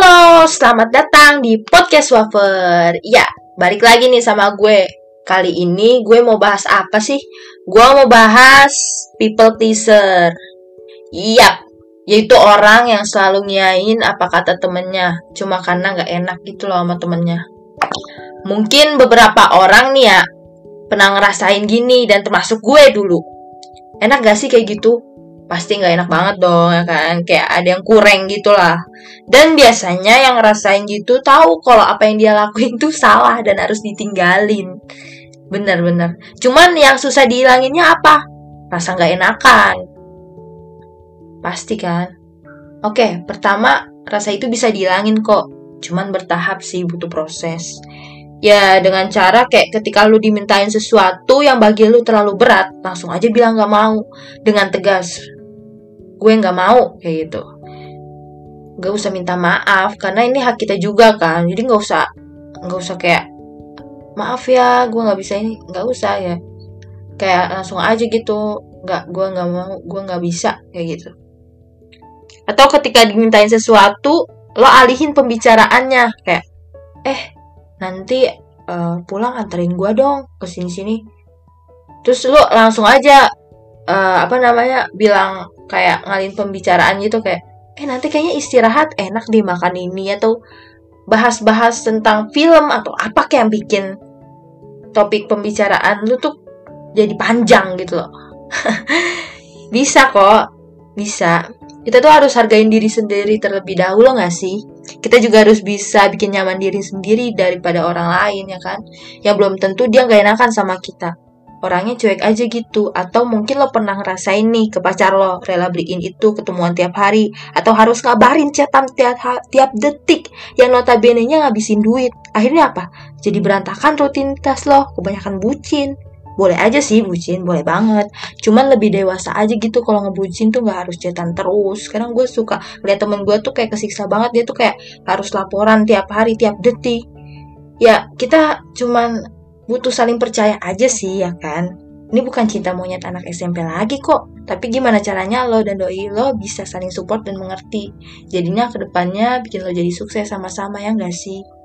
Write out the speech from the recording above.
Halo, selamat datang di Podcast Wafer. Ya, balik lagi nih sama gue. Kali ini gue mau bahas apa sih? Gue mau bahas people pleaser. Iya, yaitu orang yang selalu nyain apa kata temennya, cuma karena gak enak gitu loh sama temennya. Mungkin beberapa orang nih ya, pernah ngerasain gini dan termasuk gue dulu. Enak gak sih kayak gitu? Pasti nggak enak banget dong ya kan? Kayak ada yang kurang gitu lah dan biasanya yang ngerasain gitu tahu kalau apa yang dia lakuin tuh salah dan harus ditinggalin. Bener-bener cuman yang susah dihilanginnya apa? Rasa nggak enakan. Pasti kan? Oke pertama rasa itu bisa dihilangin kok. Cuman bertahap sih butuh proses. Ya dengan cara kayak ketika lu dimintain sesuatu yang bagi lu terlalu berat langsung aja bilang nggak mau. Dengan tegas gue nggak mau kayak gitu. Gak usah minta maaf karena ini hak kita juga kan. Jadi nggak usah nggak usah kayak maaf ya gue nggak bisa ini. Nggak usah ya. Kayak langsung aja gitu nggak gue nggak mau gue nggak bisa kayak gitu. Atau ketika dimintain sesuatu lo alihin pembicaraannya kayak eh nanti uh, pulang anterin gue dong ke sini sini terus lo langsung aja uh, apa namanya bilang kayak ngalin pembicaraan gitu kayak eh nanti kayaknya istirahat enak dimakan ini atau bahas-bahas tentang film atau apa kayak bikin topik pembicaraan lu tuh jadi panjang gitu loh. Bisa kok bisa. Kita tuh harus hargain diri sendiri terlebih dahulu gak sih? Kita juga harus bisa bikin nyaman diri sendiri daripada orang lain ya kan? Yang belum tentu dia gak enakan sama kita orangnya cuek aja gitu. Atau mungkin lo pernah ngerasain nih ke pacar lo rela beliin itu ketemuan tiap hari. Atau harus ngabarin chatan tiap tiap detik. Yang notabene nya ngabisin duit. Akhirnya apa? Jadi berantakan rutinitas lo. Kebanyakan bucin. Boleh aja sih bucin boleh banget. Cuman lebih dewasa aja gitu kalau ngebucin tuh nggak harus chatan terus. Sekarang gue suka lihat temen gue tuh kayak kesiksa banget. Dia tuh kayak harus laporan tiap hari tiap detik. Ya kita cuman butuh saling percaya aja sih ya kan? Ini bukan cinta monyet anak SMP lagi kok. Tapi gimana caranya lo dan doi lo bisa saling support dan mengerti? Jadinya ke depannya bikin lo jadi sukses sama-sama ya gak sih